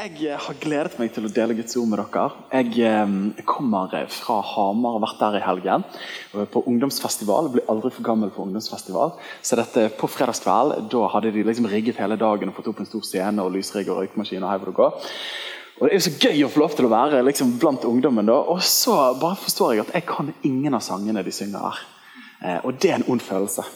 Jeg har gledet meg til å dele Guds ord med dere. Jeg eh, kommer fra Hamar og har vært der i helgen. På ungdomsfestival. Jeg blir aldri for gammel for ungdomsfestival. Så dette på fredagskveld da hadde de liksom rigget hele dagen og fått opp en stor scene og lysrigg og røykmaskin. Og her hvor det går. Det er jo så gøy å få lov til å være liksom, blant ungdommen. da, Og så bare forstår jeg at jeg kan ingen av sangene de synger her. Eh, og det er en ond følelse.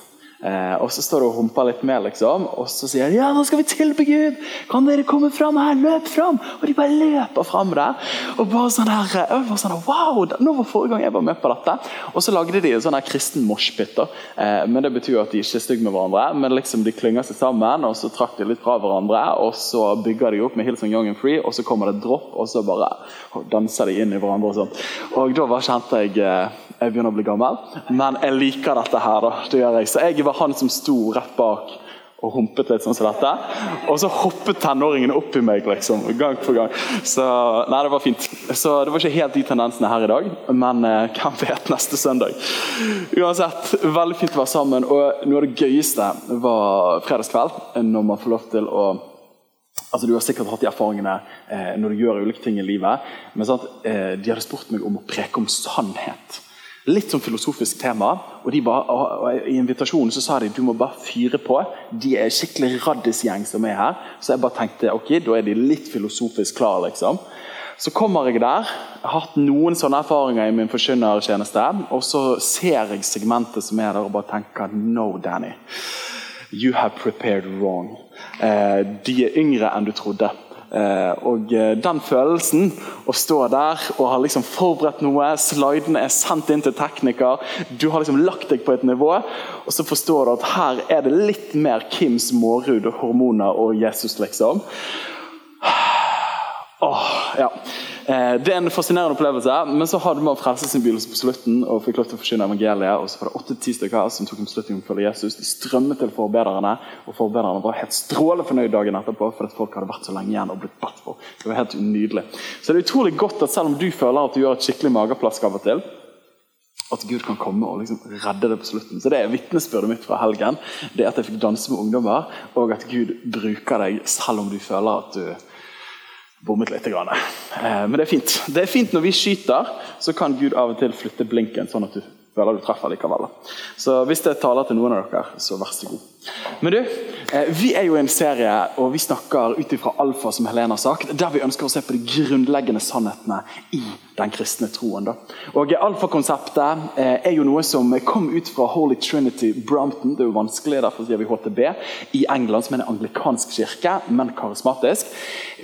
Eh, og så står du og humper litt med, liksom, og så sier de, ja, nå skal vi tilbe Gud! Kan dere komme fram her? Løp fram! Og de bare løper fram der. Og bare sånn her, jeg var sånn, wow, Nå var forrige gang jeg var med på dette. Og så lagde de en sånn her kristen moshpit. Eh, men det betyr at de ikke er stygge med hverandre, men liksom de klynger seg sammen, og så trakk de litt fra hverandre, og så bygger de opp med Hillsong Young and Free, og så kommer det et dropp, og så bare danser de inn i hverandre. Og sånn. Og da kjente jeg eh, jeg begynner å bli gammel, men jeg liker dette her. da, det gjør jeg. Så jeg var han som sto rett bak og humpet litt sånn som dette. Og så hoppet tenåringene opp i meg liksom, gang for gang. Så nei, det var fint. Så det var ikke helt de tendensene her i dag, men eh, hvem vet neste søndag. Uansett, veldig fint å være sammen. Og noe av det gøyeste var fredagskveld, når man får lov til å Altså, Du har sikkert hatt de erfaringene eh, når du gjør ulike ting i livet. Men sant, eh, de hadde spurt meg om å preke om sannhet. Litt sånn filosofisk tema. og, de ba, og I invitasjonen så sa de du må bare fyre på. De er skikkelig raddisgjeng som er her. Så jeg bare tenkte ok, da er de litt filosofisk klar, liksom. Så kommer jeg der. Jeg har hatt noen sånne erfaringer i min forkynnertjeneste. Og så ser jeg segmentet som er der, og bare tenker no, Danny. You have prepared wrong. Eh, de er yngre enn du trodde. Eh, og eh, Den følelsen, å stå der og ha liksom forberedt noe, slidene er sendt inn til tekniker, du har liksom lagt deg på et nivå, og så forstår du at her er det litt mer Kims Mårud og hormoner og Jesus, liksom. Åh, ja. Eh, det er en fascinerende opplevelse. Men så hadde man frelsesinnbydelse på slutten og fikk lov til å forsyne evangeliet. Og så var det åtte-ti stykker som tok en beslutning om å følge Jesus. De strømmet til forbedrerne, og forbedrerne var helt strålende fornøyd dagen etterpå fordi folk hadde vært så lenge igjen og blitt bedt for. Det var helt nydelig. Så det er utrolig godt at selv om du føler at du gjør et skikkelig mageplask av og til, at Gud kan komme og liksom redde det på slutten. Så Det er vitnesbyrdet mitt fra helgen. Det er At jeg fikk danse med ungdommer, og at Gud bruker deg selv om du føler at du bommet litt. Eh, men det er fint. Det er fint når vi skyter, så kan Gud av og til flytte blinken, sånn at du føler du treffer likevel. Så hvis det taler til noen av dere, så vær så god. Men du, vi er jo i en serie, og vi snakker ut ifra alfa, som Helene har sagt, der vi ønsker å se på de grunnleggende sannhetene i den kristne troen. Da. Og Alfakonseptet eh, er jo noe som kom ut fra Holy Trinity Brompton, det er jo vanskelig, derfor sier vi HTB, i England, som er en anglikansk kirke, men karismatisk.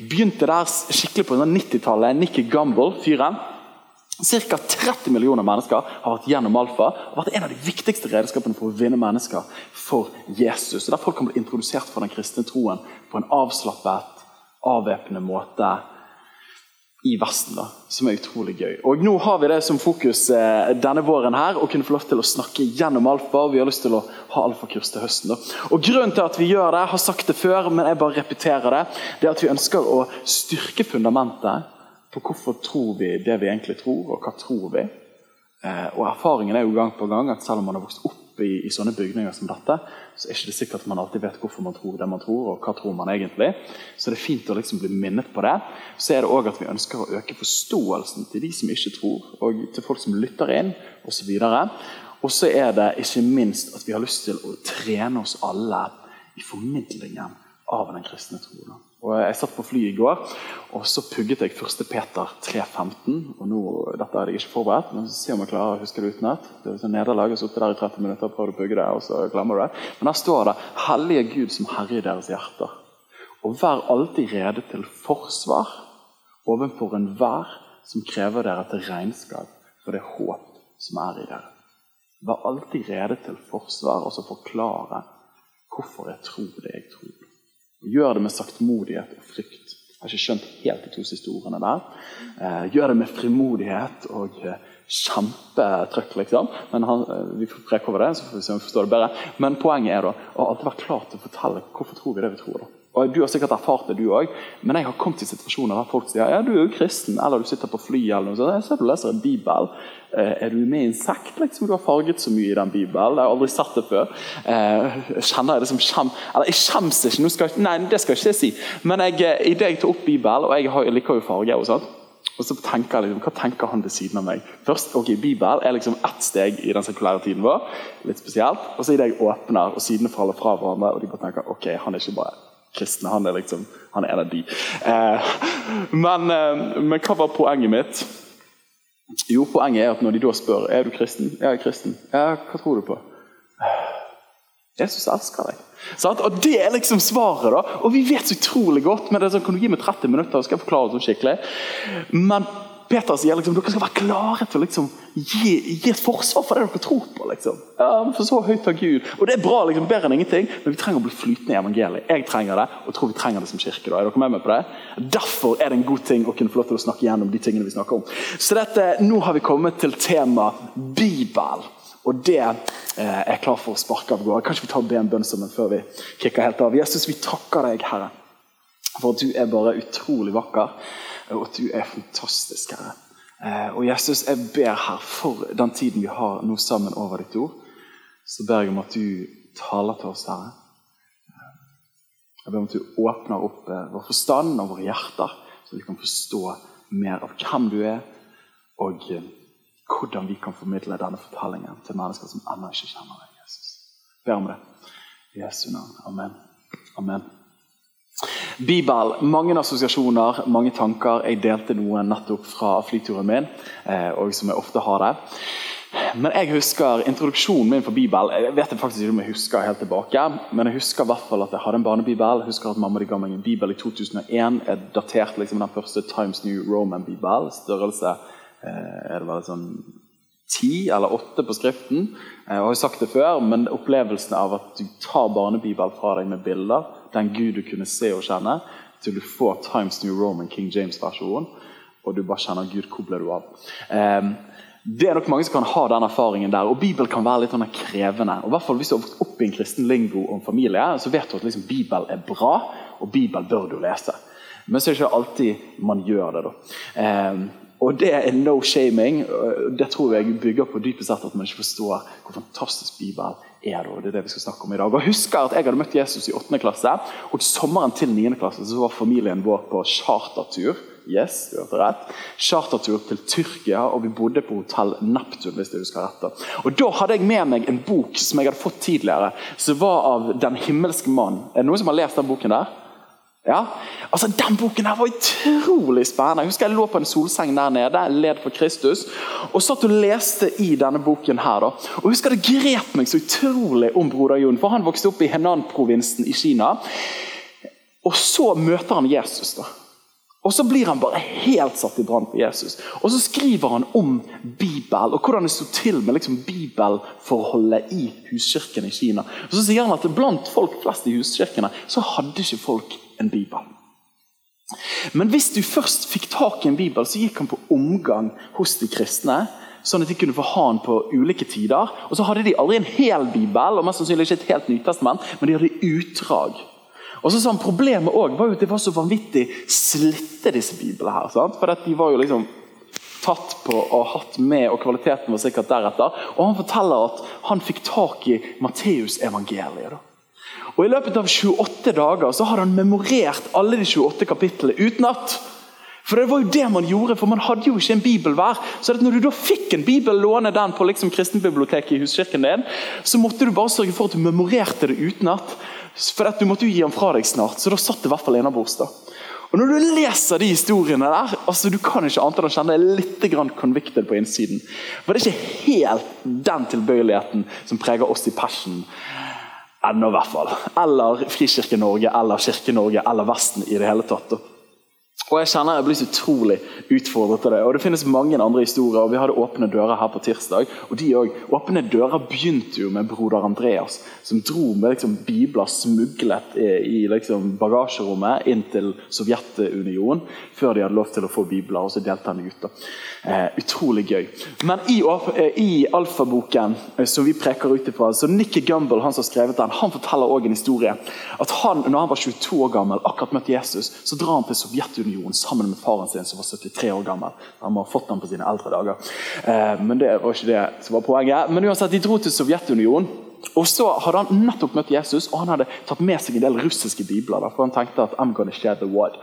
Begynte der skikkelig på 90-tallet. Nikki Gamble, fyren Ca. 30 millioner mennesker har vært gjennom alfa og vært en av de viktigste redskapene for å vinne mennesker for Jesus. Der folk kan bli introdusert for den kristne troen på en avslappet, avvæpnende måte i Vesten, da, som er utrolig gøy. Og Nå har vi det som fokus eh, denne våren her, å kunne få lov til å snakke gjennom alfa. og Vi har lyst til å ha alfakurs til høsten. da. Og Grunnen til at vi gjør det, har sagt det før, men jeg bare repeterer det, det er at vi ønsker å styrke fundamentet på hvorfor tror vi det vi egentlig tror, og hva tror vi. Eh, og Erfaringen er jo gang på gang at selv om man har vokst opp i, i, sånne bygninger som dette, så er det ikke sikkert at man alltid vet hvorfor man tror det man tror, og hva tror man egentlig. Så det er fint å liksom bli minnet på det. Så er det òg at vi ønsker å øke forståelsen til de som ikke tror, og til folk som lytter inn, osv. Og så er det ikke minst at vi har lyst til å trene oss alle i formidlingen av den kristne tro. Og Jeg satt på flyet i går og så pugget jeg 1. Peter 3.15. og nå, Dette hadde jeg ikke forberedt, men se om jeg klarer å huske det utenat. Det er sånn nederlag, jeg der i 30 minutter og prøvd å pugge det, og så glemmer du det. Men der står det 'Hellige Gud som Herre i deres hjerter'. Og vær alltid rede til forsvar overfor enhver som krever dere til regnskap for det håp som er i dere. Vær alltid rede til forsvar, og så forklare hvorfor jeg tror det jeg tror. Gjør det med saktmodighet og frykt Jeg har ikke skjønt helt de to siste ordene der. Eh, gjør det med frimodighet og eh, kjempetrøkk, liksom. Men han, eh, Vi får preke over det, så får vi se om vi forstår det bedre. Men poenget er da å alltid være klar til å fortelle hvorfor tror vi det vi tror. da. Og Du har sikkert erfart det, du òg, men jeg har kommet i situasjoner der folk sier ja, du er jo kristen, eller du sitter på fly eller noe sånt. Jeg ser du leser en bibel. Eh, er du med i en sekt? liksom? Du har farget så mye i den bibelen. Jeg har aldri sett det før. Eh, kjenner jeg det som skjem... Eller jeg skjems ikke, nå skal, jeg... nei, det skal jeg ikke si. Men jeg, idet jeg tar opp Bibelen, og jeg liker jo farge og sånt, og så tenker jeg liksom, Hva tenker han ved siden av meg? Først, ok, Bibel er liksom ett steg i den sekulære tiden vår. litt spesielt, Og så idet jeg åpner, og sidene faller fra hverandre, og de bare tenker ok, han er ikke bare kristne. Han er liksom, han er en av de. Eh, men, eh, men hva var poenget mitt? Jo, Poenget er at når de da spør er du kristen, jeg er kristen. Ja, hva tror du på? Jesus elsker deg. Sant? Og Det er liksom svaret. da, Og vi vet så utrolig godt, men det er sånn, kan du gi meg 30 minutter, så skal jeg forklare det sånn skikkelig. Men Peter sier liksom, dere skal være klare til å liksom, gi, gi, et forsvar for det dere tror på. liksom. Ja, For så høyt av Gud. Og Det er bra, liksom, bedre enn ingenting, men vi trenger å bli flytende i evangeliet. Jeg trenger det, og tror vi trenger det som kirke. da. Er dere med meg på det? Derfor er det en god ting å kunne få lov til å snakke gjennom de tingene vi snakker om. Så dette, Nå har vi kommet til tema Bibel. Og det eh, er klar for å sparke av gårde. Kanskje vi tar og ber en bønn sammen før vi kicker helt av. Jesus, vi takker deg, Herre, for at du er bare utrolig vakker og at du er fantastisk, Herre. Eh, og Jesus, jeg ber her for den tiden vi har nå sammen over ditt ord, så ber jeg om at du taler til oss, Herre. Eh, jeg ber om at du åpner opp eh, vår forstand og våre hjerter, så vi kan forstå mer av hvem du er, og hvordan vi kan formidle denne fortellingen til mennesker som ennå ikke kjenner deg. Jesus. Jeg ber om det. I Jesu navn. Amen. Amen. Bibel. Mange assosiasjoner, mange tanker. Jeg delte noen nettopp fra flyturen min, eh, og som jeg ofte har det. Men jeg husker introduksjonen min for Bibel. Jeg vet faktisk ikke om jeg husker helt tilbake, men jeg husker i hvert fall at jeg hadde en barnebibel. Jeg husker at Mamma ga meg en bibel i 2001. Jeg daterte liksom den første Times New Roman-bibel. Størrelse eh, er det vel sånn ti eller åtte på skriften. Eh, jeg har jo sagt det før, men opplevelsen av at du tar barnebibel fra deg med bilder den Gud du kunne se og kjenne, til du får Times New Roman King James-versjonen, og du bare kjenner Gud, ble du av? Um, det er nok Mange som kan ha den erfaringen der. og Bibelen kan være litt sånn krevende. og hvert fall Hvis du har vokst opp i en kristen lingo om familie, så vet du at liksom Bibel er bra, og Bibel bør du lese. Men så er det ikke alltid man gjør det. da. Um, og det er no shaming. Det tror jeg bygger på dypest sett at man ikke forstår hvor fantastisk Bibel er. Det, det er det vi skal snakke om i dag. Og Jeg husker at jeg hadde møtt Jesus i 8. klasse, og sommeren til 9. klasse så var familien vår på chartertur. Yes, du hørte rett. Chartertur til Tyrkia, og vi bodde på hotell Neptun. hvis du husker rett. Og Da hadde jeg med meg en bok som jeg hadde fått tidligere, som var av Den himmelske mann. Er det noen som har lest den boken der? Ja, altså Den boken her var utrolig spennende. Jeg husker jeg lå på en solseng der nede, led for Kristus, og satt og leste i denne boken. her. da. Og jeg husker Det grep meg så utrolig om broder Jon, for han vokste opp i Henan-provinsen i Kina. Og så møter han Jesus. da. Og så blir han bare helt satt i brann på Jesus. Og så skriver han om Bibel, og hvordan det sto til med liksom bibelforholdet i huskirken i Kina. Og Så sier han at blant folk flest i huskirkene så hadde ikke folk en bibel. Men hvis du først fikk tak i en bibel, så gikk han på omgang hos de kristne. Sånn at de kunne få ha den på ulike tider. Og så hadde de aldri en hel bibel, og mest sannsynlig ikke et helt nytestament, men de hadde utdrag. Og så sa han Problemet også, var jo at det var så vanvittig slitte, disse biblene. her, sant? For de var jo liksom tatt på og hatt med, og kvaliteten var sikkert deretter. Og han forteller at han fikk tak i Matteusevangeliet. Og I løpet av 28 dager så har han memorert alle de 28 kapitlene utenat. For det var jo det man gjorde, for man hadde jo ikke en bibel hver. Så når du da fikk en bibel, låne den på liksom kristenbiblioteket i huskirken din, så måtte du bare sørge for at du memorerte det utenat. For at du måtte jo gi den fra deg snart, så da satt det i hvert fall innabords. Og Når du leser de historiene der, altså du kan ikke annet enn å kjenne deg litt convicted på innsiden. For det er ikke helt den tilbøyeligheten som preger oss i Passion Ennå, i hvert fall. Eller Frikirke-Norge, eller Kirke-Norge, eller Vesten i det hele tatt. Og jeg kjenner jeg blir så utrolig utfordret av det. Og Det finnes mange andre historier. og Vi hadde Åpne dører her på tirsdag. og de også. Åpne dører begynte jo med broder Andreas, som dro med liksom, bibler smuglet i, i liksom, bagasjerommet inn til Sovjetunionen før de hadde lov til å få bibler. og så delte han ut. Eh, utrolig gøy. Men i, eh, i alfaboken eh, som vi preker ut ifra, så Nikki Gumbel, han som har skrevet den, han forteller også en historie. At han, når han var 22 år gammel, akkurat møtte Jesus, så drar han til Sovjetunionen religion sammen med faren sin, som var 73 år gammel. Han må ha fått den på sine eldre dager. Eh, men det var ikke det som var poenget. Men uansett, de dro til Sovjetunionen. Og så hadde Han nettopp møtt Jesus, og han hadde tatt med seg en del russiske bibler. for han tenkte at I'm gonna share the word.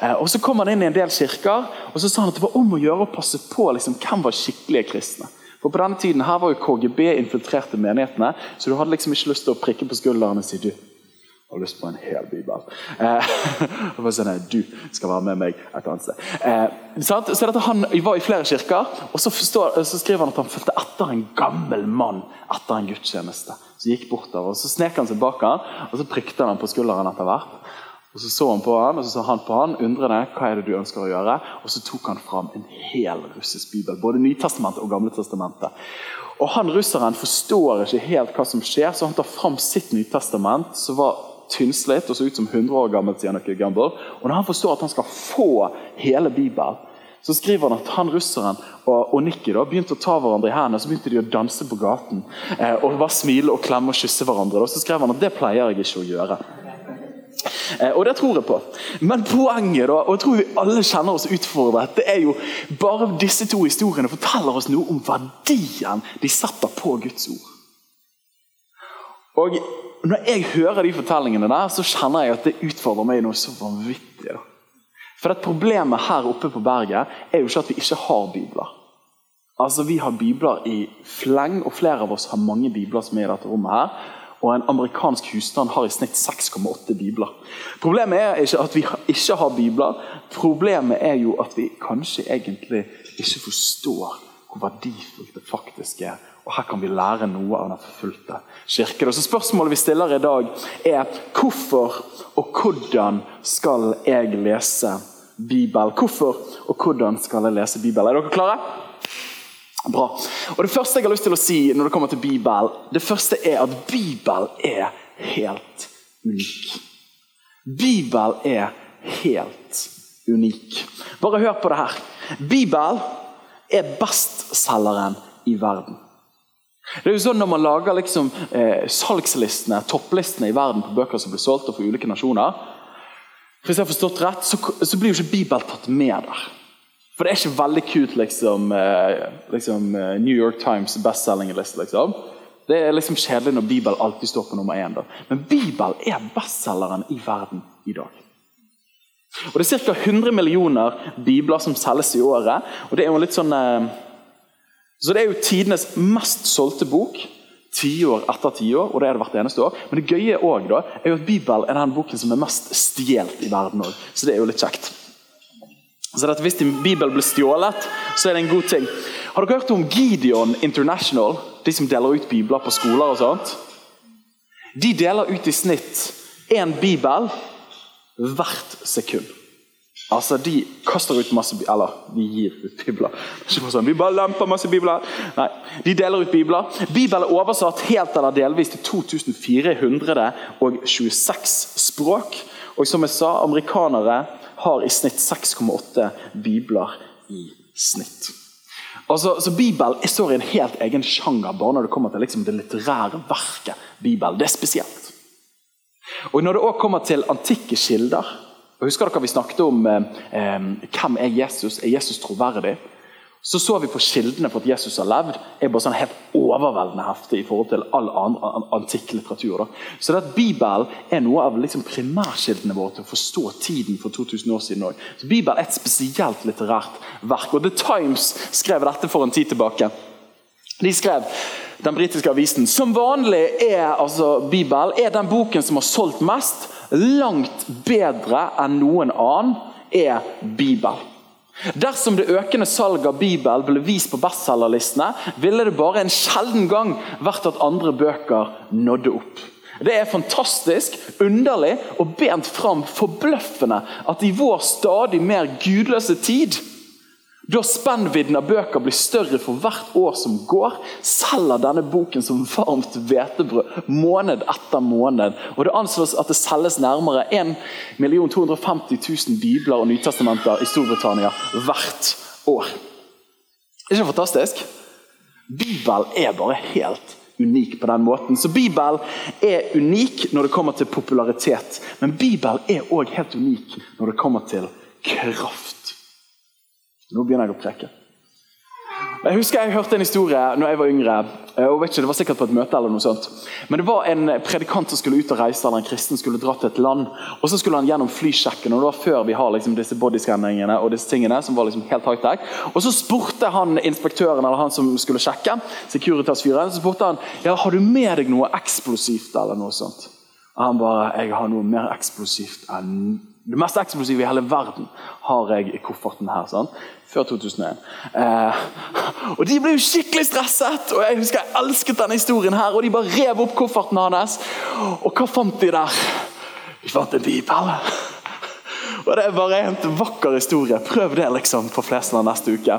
Eh, og Så kom han inn i en del kirker og så sa han at det var om å gjøre å passe på liksom, hvem var skikkelige kristne. For På denne tiden her var jo KGB infiltrerte menighetene, så du hadde liksom ikke lyst til å prikke på skulderen og si du, har lyst på en hel bibel. Eh, sånn, du skal være med meg et annet sted. Eh, så dette, Han var i flere kirker, og så, forstår, så skriver han at han fulgte etter en gammel mann etter en gudstjeneste. Så gikk bortover, og så snek han seg bak han, og så prikte han på skulderen etter hvert. Og Så så han på han, og så sa han på han, undrende hva er det du ønsker å gjøre. Og så tok han fram en hel russisk bibel, både Nytestamentet og Gamle testamentet. Og han Russeren forstår ikke helt hva som skjer, så han tar fram sitt Nytestament, som var tynnslitt og så ut som 100 år gammel. noe Gamble. Og Når han forstår at han skal få hele Bibelen, så skriver han at han russeren og, og Nikki da, begynte å ta hverandre i hendene så begynte de å danse på gaten. Eh, og bare smile og klemme og kysse hverandre. Og så skrev han at det pleier jeg ikke å gjøre. Eh, og det tror jeg på. Men poenget, da, og jeg tror vi alle kjenner oss utfordret, det er jo bare disse to historiene forteller oss noe om verdien de setter på Guds ord. Og når jeg hører de fortellingene der, så kjenner jeg at det utfordrer meg noe så vanvittig. For det Problemet her oppe på berget er jo ikke at vi ikke har bibler. Altså, Vi har bibler i fleng, og flere av oss har mange bibler som er i dette rommet. her. Og En amerikansk husstand har i snitt 6,8 bibler. Problemet er ikke at vi ikke har bibler, problemet er jo at vi kanskje egentlig ikke forstår hvor verdifullt det faktisk er og her kan vi lære noe av den forfulgte kirke. Så Spørsmålet vi stiller i dag, er hvorfor og hvordan skal jeg lese Bibel? Hvorfor og hvordan skal jeg lese Bibel? Er dere klare? Bra. Og Det første jeg har lyst til å si når det kommer til Bibel, det første er at Bibel er helt unik. Bibel er helt unik. Bare hør på det her. Bibel er bestselgeren i verden. Det er jo sånn Når man lager liksom, eh, salgslistene, topplistene i verden på bøker som blir solgt og for ulike nasjoner, hvis jeg har forstått rett, så, så blir jo ikke Bibelen tatt med der. For det er ikke veldig kult liksom, eh, liksom eh, New York Times bestselgerliste. Liksom. Det er liksom kjedelig når Bibelen alltid står på nummer én. Da. Men Bibelen er bestselgeren i verden i dag. Og Det er ca. 100 millioner bibler som selges i året. og det er jo litt sånn... Eh, så Det er jo tidenes mest solgte bok tiår etter tiår, og det er det hvert eneste år. Men det gøye også, da, er jo at Bibelen er den boken som er mest stjålet i verden òg. Så det er jo litt kjekt. Så dette, Hvis din bibel blir stjålet, så er det en god ting. Har dere hørt om Gideon International? De som deler ut bibler på skoler og sånt? De deler ut i snitt én bibel hvert sekund. Altså, De kaster ut masse Eller de gir ut bibler. Sånn, Vi bare lemper masse bibler. Nei, De deler ut bibler. Bibelen er oversatt helt eller delvis til 2426 språk. Og som jeg sa, amerikanere har i snitt 6,8 bibler i snitt. Altså, så Bibelen står i en helt egen sjanger bare når det kommer til liksom, det litterære verket Bibelen. Det er spesielt. Og Når det også kommer til antikke kilder og Husker dere vi snakket om eh, eh, hvem er Jesus? Er Jesus troverdig? Så så vi på kildene for at Jesus har levd, er bare sånn helt overveldende heftig i forhold til all annen antikk litteratur. Da. Så det at Bibelen er noe av liksom primærkildene våre til å forstå tiden for 2000 år siden. Så Bibelen er et spesielt litterært verk. og The Times skrev dette for en tid tilbake. De skrev den britiske avisen som vanlig er altså Bibel er den boken som har solgt mest langt bedre enn noen annen, er Bibel. Dersom det økende salget av Bibel ble vist på bestselgerlistene, ville det bare en sjelden gang vært at andre bøker nådde opp. Det er fantastisk, underlig og bent fram forbløffende at i vår stadig mer gudløse tid, da spennvidden av bøker blir større for hvert år som går, selger denne boken som varmt hvetebrød måned etter måned. Og Det anslås at det selges nærmere 1 250 000 bibler og nytestamenter i Storbritannia hvert år. Er ikke fantastisk? Bibelen er bare helt unik på den måten. Så Bibelen er unik når det kommer til popularitet. Men Bibelen er òg helt unik når det kommer til kraft. Nå begynner jeg å preke. Jeg husker jeg hørte en historie når jeg var yngre. Eh, og vet ikke, Det var sikkert på et møte eller noe sånt. Men det var en predikant som skulle ut og reise, eller en kristen skulle dra til et land. og Så skulle han gjennom flysjekken. og Det var før vi har liksom disse bodyscanningene og disse tingene. som var liksom helt high-tech. Og Så spurte han inspektøren eller han som skulle sjekke, Securitas-fyren, så spurte han ja, har du med deg noe eksplosivt. eller noe sånt. Og han bare jeg har noe mer eksplosivt enn det mest eksplosive i hele verden har jeg i kofferten her. Sånn, Før 2001. Eh, og De ble jo skikkelig stresset, og jeg husker jeg elsket denne historien. her, og De bare rev opp kofferten hans. Og hva fant de der? De fant en bibel. Og Det er bare en vakker historie. Prøv det liksom på Flesland neste uke.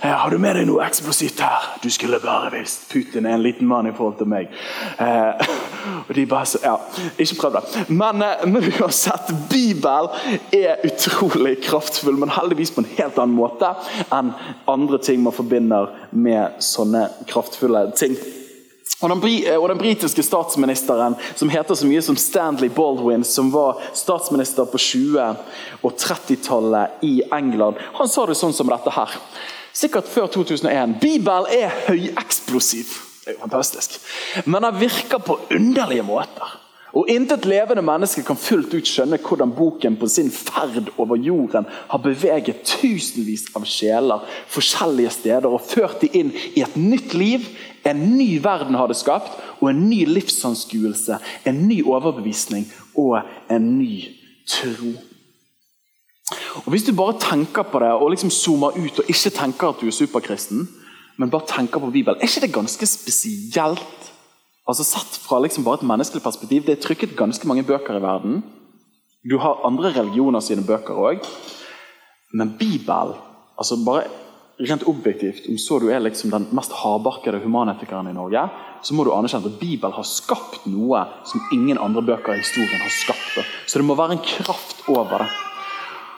Eh, har du med deg noe eksplosivt her? Du skulle bare visst. Putin er en liten mann i forhold til meg. Eh, og de bare så, ja, Ikke prøv det. Men, eh, men uansett, Bibel er utrolig kraftfull, men heldigvis på en helt annen måte enn andre ting man forbinder med sånne kraftfulle ting. Og den, eh, og den, britiske statsministeren som heter så mye som Stanley Baldwin, som var statsminister på 20- og 30-tallet i England, han sa det sånn som dette her. Sikkert før 2001. Bibelen er høyeksplosiv. Det er jo fantastisk. Men den virker på underlige måter. Og Intet levende menneske kan fullt ut skjønne hvordan boken på sin ferd over jorden har beveget tusenvis av sjeler forskjellige steder og ført dem inn i et nytt liv, en ny verden har det skapt, og en ny livsanskuelse, en ny overbevisning og en ny tro. Og Hvis du bare tenker på det og liksom zoomer ut og ikke tenker at du er superkristen, men bare tenker på Bibelen, er ikke det ganske spesielt? Altså Sett fra liksom bare et menneskelig perspektiv. Det er trykket ganske mange bøker i verden. Du har andre religioner sine bøker òg. Men Bibelen altså bare rent objektivt, om så du er liksom den mest hardbarkede humanetikeren i Norge, så må du anerkjenne at Bibelen har skapt noe som ingen andre bøker i historien har skapt. Så det må være en kraft over det.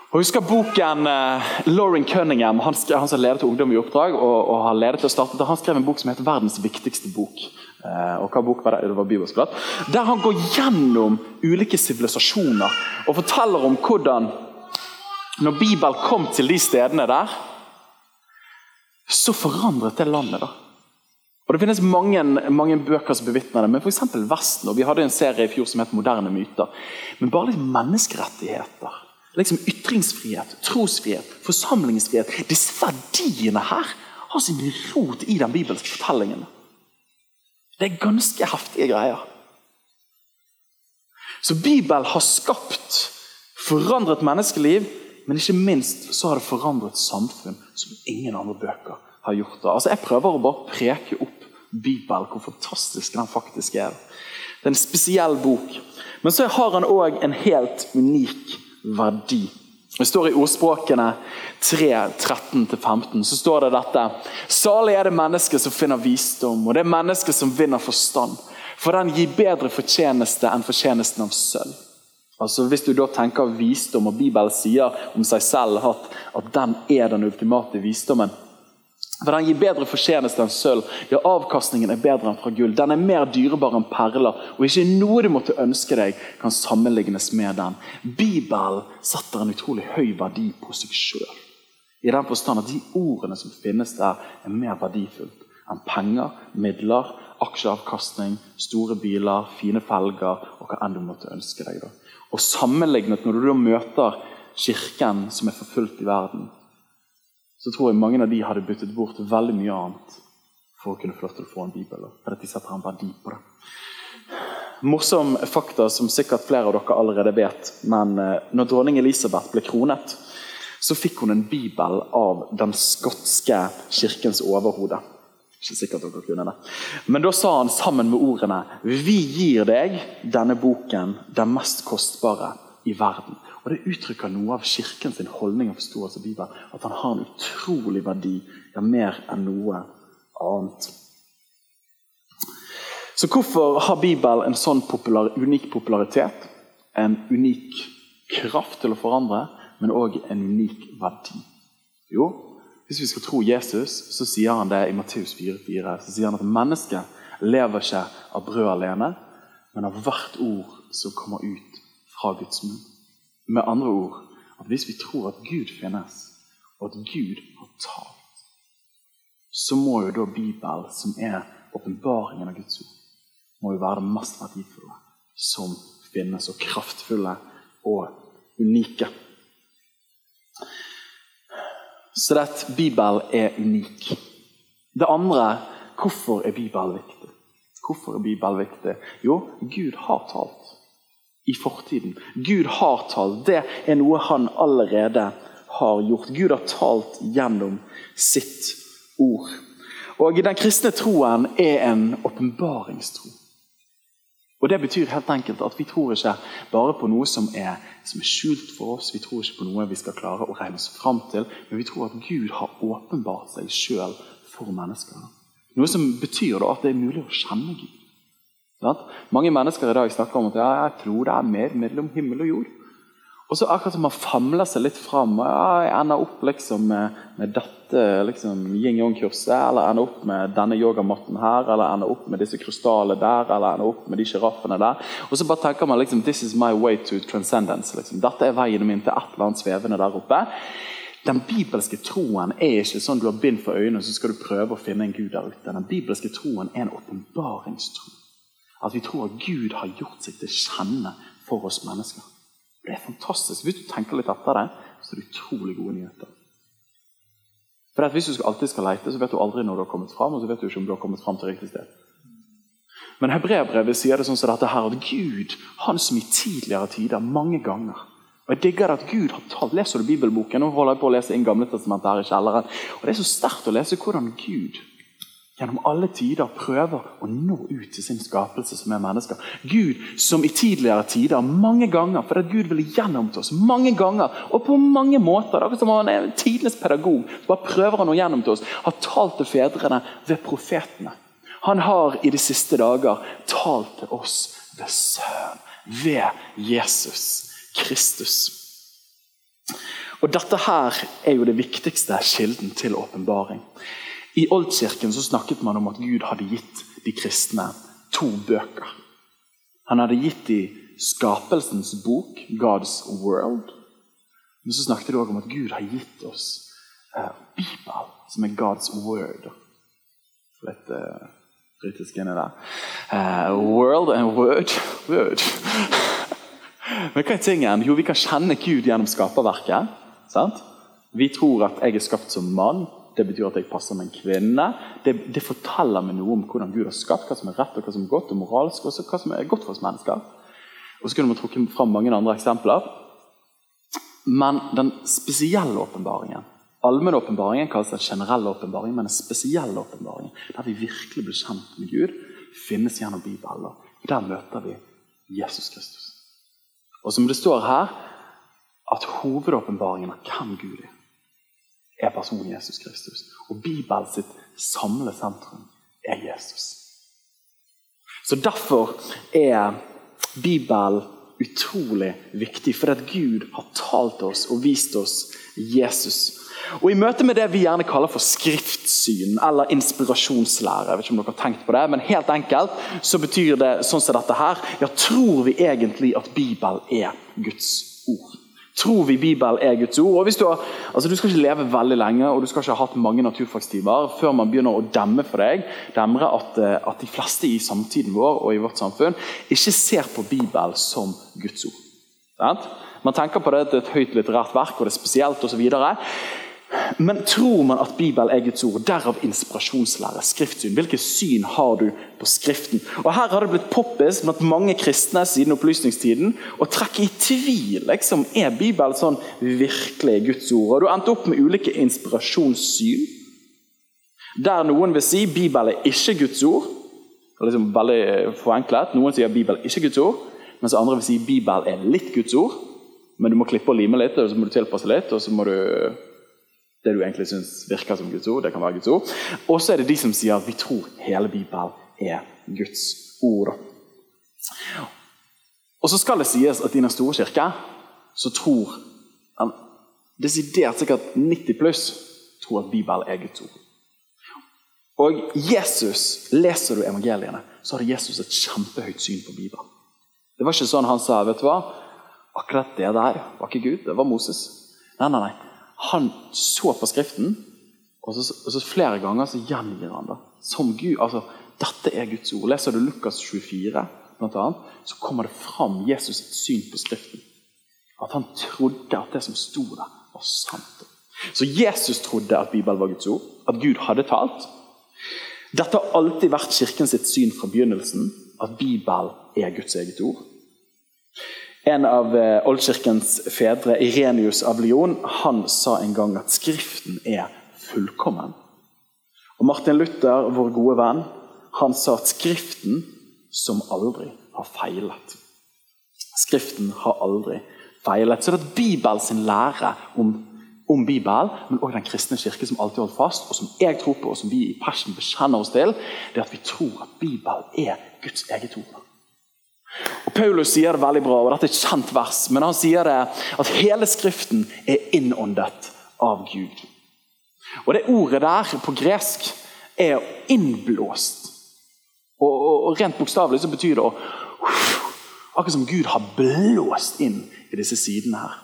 Og husker boken uh, Lauren Cunningham, han, han som ledet til Ungdom i oppdrag, og, og har ledet til å starte, han skrev en bok som heter 'Verdens viktigste bok'. Uh, og hva bok var det? Det var Bibelskolatt. Der han går gjennom ulike sivilisasjoner og forteller om hvordan når Bibelen kom til de stedene der, så forandret det landet. da. Og Det finnes mange, mange bøker som bevitner det, men f.eks. Vesten. og Vi hadde en serie i fjor som het 'Moderne myter'. Men bare liksom menneskerettigheter, liksom ytringsfrihet, trosfrihet, forsamlingsfrihet Disse verdiene her har sin rot i den bibelske fortellingen. Det er ganske heftige greier. Så Bibelen har skapt, forandret menneskeliv men ikke minst så har det forandret samfunn som ingen andre bøker har gjort det. Altså Jeg prøver å bare preke opp Bibelen, hvor fantastisk den faktisk er. Det er en spesiell bok. Men så har han òg en helt unik verdi. Det står i ordspråkene 3, 13-15 så står det dette. Salig er det mennesket som finner visdom, og det er mennesket som vinner forstand. For den gir bedre fortjeneste enn fortjenesten av sølv. Altså Hvis du da tenker visdom, og Bibelen sier om seg selv at, at den er den ultimate visdommen For Den gir bedre fortjeneste enn sølv. Ja, avkastningen er bedre enn fra gull. Den er mer dyrebar enn perler, og ikke noe du måtte ønske deg, kan sammenlignes med den. Bibelen setter en utrolig høy verdi på seg sjøl. I den forstand at de ordene som finnes der, er mer verdifullt enn penger, midler, aksjeavkastning, store biler, fine felger og hva enn du måtte ønske deg. da. Og sammenlignet når du da møter kirken som er forfulgt i verden, så tror jeg mange av de hadde byttet bort veldig mye annet for å kunne få lov til å få en bibel. Fordi de setter en verdi på det. Morsom fakta som sikkert flere av dere allerede vet. Men eh, når dronning Elisabeth ble kronet, så fikk hun en bibel av den skotske kirkens overhode. Ikke sikkert dere kunne det. Men da sa han sammen med ordene Vi gir deg denne boken, den mest kostbare i verden. Og Det uttrykker noe av kirken sin holdning og forståelse av Bibelen. At han har en utrolig verdi, ja, mer enn noe annet. Så hvorfor har Bibelen en sånn popular, unik popularitet? En unik kraft til å forandre, men òg en unik verdi? Jo, hvis vi skal tro Jesus, så sier han det i Matteus 4,4. Så sier han at mennesket lever ikke av brød alene, men av hvert ord som kommer ut fra Guds munn. Med andre ord at hvis vi tror at Gud finnes, og at Gud har talt, så må jo da Bibelen, som er åpenbaringen av Guds ord, må jo være det mest verdifulle som finnes, og kraftfulle og unike. Så det at Bibelen er unik. Det andre hvorfor er Bibelen viktig? Hvorfor er Bibelen viktig? Jo, Gud har talt i fortiden. Gud har talt. Det er noe han allerede har gjort. Gud har talt gjennom sitt ord. Og Den kristne troen er en åpenbaringstro. Og Det betyr helt enkelt at vi tror ikke bare på noe som er, som er, skjult for oss, vi tror ikke på noe vi skal klare å regne oss fram til, men vi tror at Gud har åpenbart seg sjøl for mennesker. Noe som betyr at det er mulig å kjenne Gud. Mange mennesker i dag snakker om at ja, jeg tror det er mer mellom himmel og jord. Og så akkurat som man famler seg litt fram. Ja, jeg ender opp liksom med, med dette liksom, yin-yong-kurset, eller ender opp med denne yogamatten her, eller ender opp med disse krystallene der, eller ender opp med de sjiraffene der. Og så bare tenker man liksom, this is my way to transcendence. Liksom. Dette er veien min til et eller annet svevende der oppe. Den bibelske troen er ikke sånn du har bind for øynene så skal du prøve å finne en gud der ute. Den bibelske troen er en åpenbaringstro. At vi tror at Gud har gjort seg til kjenne for oss mennesker. Det er fantastisk. Hvis du tenker litt etter det, så er det utrolig gode nyheter. For Hvis du alltid skal lete, så vet du aldri når du har kommet fram, og så vet du ikke om du har kommet fram til riktig sted. Men hebreerbrevet sier det sånn som dette her, at Gud, han som i tidligere tider, mange ganger og jeg digger at Gud har talt. Leser du bibelboken? Nå holder jeg på å lese inn Gamle testamentet her i kjelleren. Og Det er så sterkt å lese hvordan Gud gjennom alle tider prøver å nå ut til sin skapelse som er mennesker. Gud som i tidligere tider, mange ganger, for at Gud ville gjennom til oss mange ganger, og på mange måter, akkurat som han er tidenes pedagog, bare prøver å gjennom til oss, har talt til fedrene ved profetene. Han har i de siste dager talt til oss ved Sønn, ved Jesus Kristus. Og Dette her er jo det viktigste kilden til åpenbaring. I Oldkirken så snakket man om at Gud hadde gitt de kristne to bøker. Han hadde gitt dem skapelsens bok, God's World. Men så snakket de òg om at Gud har gitt oss eh, Bibel, som er God's Word. Litt eh, britisk inni der. Eh, world and word. word. Men hva er tingen? Jo, vi kan kjenne Gud gjennom skaperverket. Sant? Vi tror at jeg er skapt som mann. Det betyr at jeg passer med en kvinne. Det, det, forteller meg noe om hvordan Gud har skapt, hva som er rett og hva som er godt, og moralsk, og hva som er godt for oss mennesker. Og så kunne man trukket fram mange andre eksempler. Men den spesielle åpenbaringen Allmennåpenbaringen kalles den generelle åpenbaringen, men den spesielle åpenbaringen, der vi virkelig blir kjent med Gud, finnes gjennom Bibelen. Der møter vi Jesus Kristus. Og som det står her, at hovedåpenbaringen av hvem Gud er er personen Jesus Kristus. Og Bibelen sitt samle sentrum er Jesus. Så Derfor er Bibelen utrolig viktig, fordi at Gud har talt oss og vist oss Jesus. Og I møte med det vi gjerne kaller for skriftsyn eller inspirasjonslære, jeg vet ikke om dere har tenkt på det, men helt enkelt så betyr det sånn som dette her, ja, tror vi egentlig at Bibelen er Guds ord. Tror vi Bibelen er Guds ord? Og hvis Du har, altså du skal ikke leve veldig lenge og du skal ikke ha hatt mange naturfagstimer før man begynner å demme for deg demre at, eh, at de fleste i samtiden vår og i vårt samfunn ikke ser på Bibelen som Guds ord. Man tenker på det at det er et høyt litterært verk og det er spesielt osv. Men tror man at Bibelen er Guds ord, derav inspirasjonslære, skriftsyn. Hvilket syn har du på Skriften? Og Her har det blitt poppis blant mange kristne siden opplysningstiden å trekke i tvil. Liksom, er Bibelen sånn virkelig Guds ord? Og Du endte opp med ulike inspirasjonssyn. Der noen vil si Bibelen er ikke Guds ord, det liksom veldig forenklet. Noen sier Bibelen er ikke Guds ord, mens andre vil si Bibelen er litt Guds ord. Men du må klippe og lime litt, og så må du tilpasse litt. og så må du det du egentlig syns virker som Guds ord. det kan være Guds ord. Og så er det de som sier at vi tror hele Bibelen er Guds ord. Og så skal det sies at i Den store kirke så tror desidert sikkert 90 pluss tror at Bibelen er Guds ord. Og Jesus, Leser du evangeliene, så hadde Jesus et kjempehøyt syn på Bibelen. Det var ikke sånn han sa vet du hva, akkurat det der var ikke Gud, det var Moses. Nei, nei, nei. Han så på Skriften, og så, og så flere ganger så gjengir han det som Gud. altså, Dette er Guds ord. Leser du Lukas 24, blant annet, så kommer det fram Jesus' sitt syn på Skriften. At han trodde at det som sto der, var sant. Så Jesus trodde at Bibelen var Guds ord, at Gud hadde talt. Dette har alltid vært kirken sitt syn fra begynnelsen, at Bibelen er Guds eget ord. En av eh, oldkirkens fedre, Irenius av Lyon, han sa en gang at Skriften er fullkommen. Og Martin Luther, vår gode venn, han sa at Skriften som aldri har feilet. Skriften har aldri feilet. Så det er Bibels lære om, om Bibelen, men også den kristne kirke som alltid holdt fast, og som jeg tror på, og som vi i Passion bekjenner oss til, det er at vi tror at Bibelen er Guds eget ord. Paulus sier det veldig bra, og dette er et kjent vers, men han sier det at hele Skriften er innåndet av Gud. Og Det ordet der på gresk er innblåst. Og, og, og Rent bokstavelig så betyr det å Akkurat som Gud har blåst inn i disse sidene her.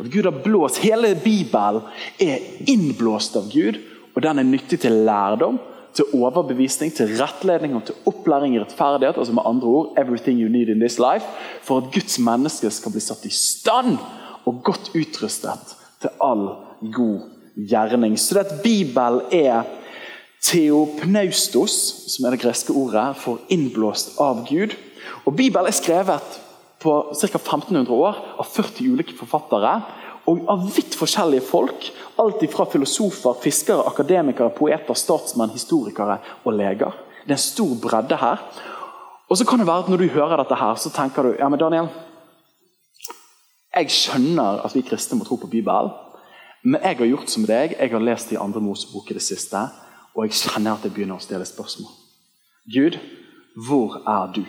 At Gud har blåst, Hele Bibelen er innblåst av Gud, og den er nyttig til lærdom, til overbevisning, til rettledning og til opplæring i rettferdighet. altså med andre ord, everything you need in this life, For at Guds menneske skal bli satt i stand og godt utrustet til all god gjerning. Så det at Bibelen er teopneustos, som er det greske ordet for innblåst av Gud. Og Bibelen er skrevet på ca. 1500 år av 40 ulike forfattere. Og av vidt forskjellige folk. Alt fra filosofer, fiskere, akademikere, poeter, statsmenn, historikere og leger. Det er en stor bredde her. Og så kan det være at Når du hører dette, her, så tenker du ja, men Daniel, jeg skjønner at vi kristne må tro på Bibelen. Men jeg har gjort som deg. Jeg har lest i andre Mosebok i det siste. Og jeg kjenner at jeg begynner å stille spørsmål. Gud, hvor er du?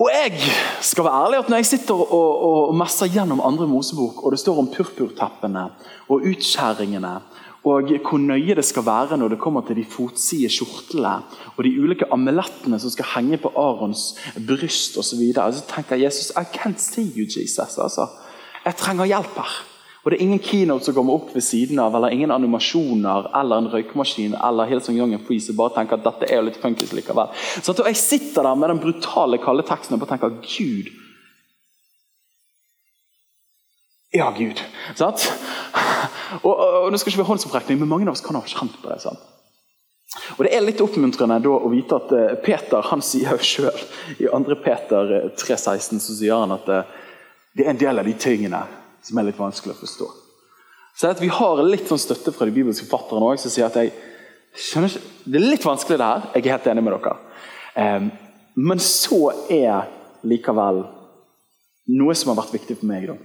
Og jeg skal være ærlig at Når jeg sitter og, og, og messer gjennom andre Mosebok, og det står om purpurteppene og utskjæringene, og hvor nøye det skal være når det kommer til de fotside kjortlene og de ulike amulettene som skal henge på Arons bryst osv., så, videre, så tenker jeg Jesus, I can't see you, Jesus. Altså. Jeg trenger hjelp her. Og det er ingen keynote som kommer opp ved siden av, eller ingen animasjoner eller en røykmaskin eller Hillsong Young and Free som bare tenker at dette er jo litt funkis likevel. Så jeg sitter der med den brutale kalde teksten og bare tenker Gud Ja, Gud. Sant? Og, og, og, Nå skal ikke ha håndsopprekning, men mange av oss kan ha kjent på det. sant? Og Det er litt oppmuntrende da å vite at uh, Peter han sier jo sjøl i 2. Peter 3,16 så sier han at uh, det er en del av de tingene som er litt vanskelig å forstå. Så Vi har litt sånn støtte fra de bibelske forfatterne òg, som sier at jeg skjønner ikke, det er litt vanskelig det her. Jeg er helt enig med dere. Um, men så er likevel noe som har vært viktig for meg, da,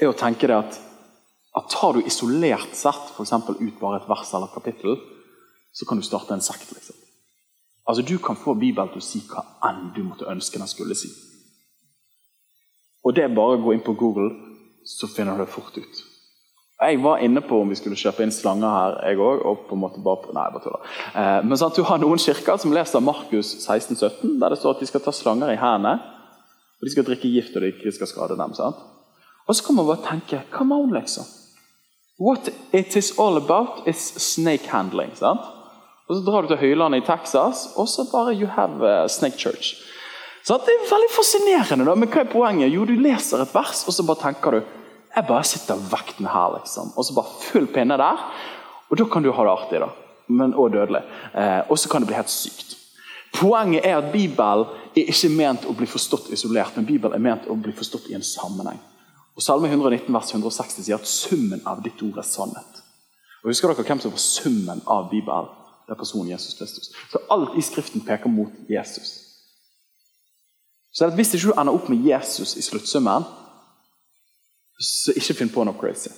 er å tenke det at, at tar du isolert sett for ut bare et vers eller et kapittel, så kan du starte en sekt. liksom. Altså, Du kan få Bibelen til å si hva enn du måtte ønske den skulle si. Og det er bare å gå inn på Google, så finner du det fort ut. Jeg var inne på om vi skulle kjøpe inn slanger her, jeg òg. Og på en måte bare, nei, bare tuller. Eh, men at du har noen kirker som leser Markus 16-17, der det står at de skal ta slanger i hendene. Og de skal drikke gift, og de ikke skal skade dem. sant? Og så kan man bare tenke Come on, liksom. What it is all about is snake handling. sant? Og så drar du til høylandet i Texas, og så bare you have a snake church. Så det er veldig fascinerende. da, Men hva er poenget? Jo, du leser et vers, og så bare tenker du jeg bare sitter vekten her, liksom. Og så bare full pinne der. Og da kan du ha det artig, da. Men òg dødelig. Eh, og så kan det bli helt sykt. Poenget er at Bibelen er ikke ment å bli forstått isolert, men Bibelen er ment å bli forstått i en sammenheng. Og Salme 119 vers 160 sier at summen av ditt ord er sannhet. Og Husker dere hvem som var summen av Bibelen? Det er personen Jesus Kristus. Så alt i Skriften peker mot Jesus. Så Hvis ikke du ender opp med Jesus i sluttsummen, så ikke finn på noe crazy.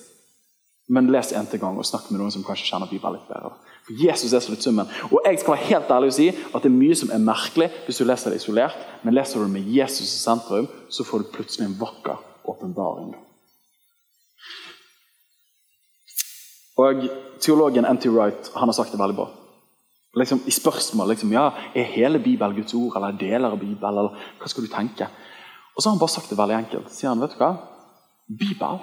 Men les en til gang og snakk med noen som kanskje kjenner Bibelen litt bedre. For Jesus er sluttsummen. Og jeg skal være helt ærlig og si at det er mye som er merkelig hvis du leser det isolert, men leser du det med Jesus i sentrum, så får du plutselig en vakker åpenbaring. Og Teologen N.T. Wright har sagt det veldig bra. Liksom, I spørsmål liksom, ja, er hele Bibelen Guds ord, eller deler av Bibelen, eller hva skal du tenke? Og så har han bare sagt det veldig enkelt. sier han, vet du hva? Bibelen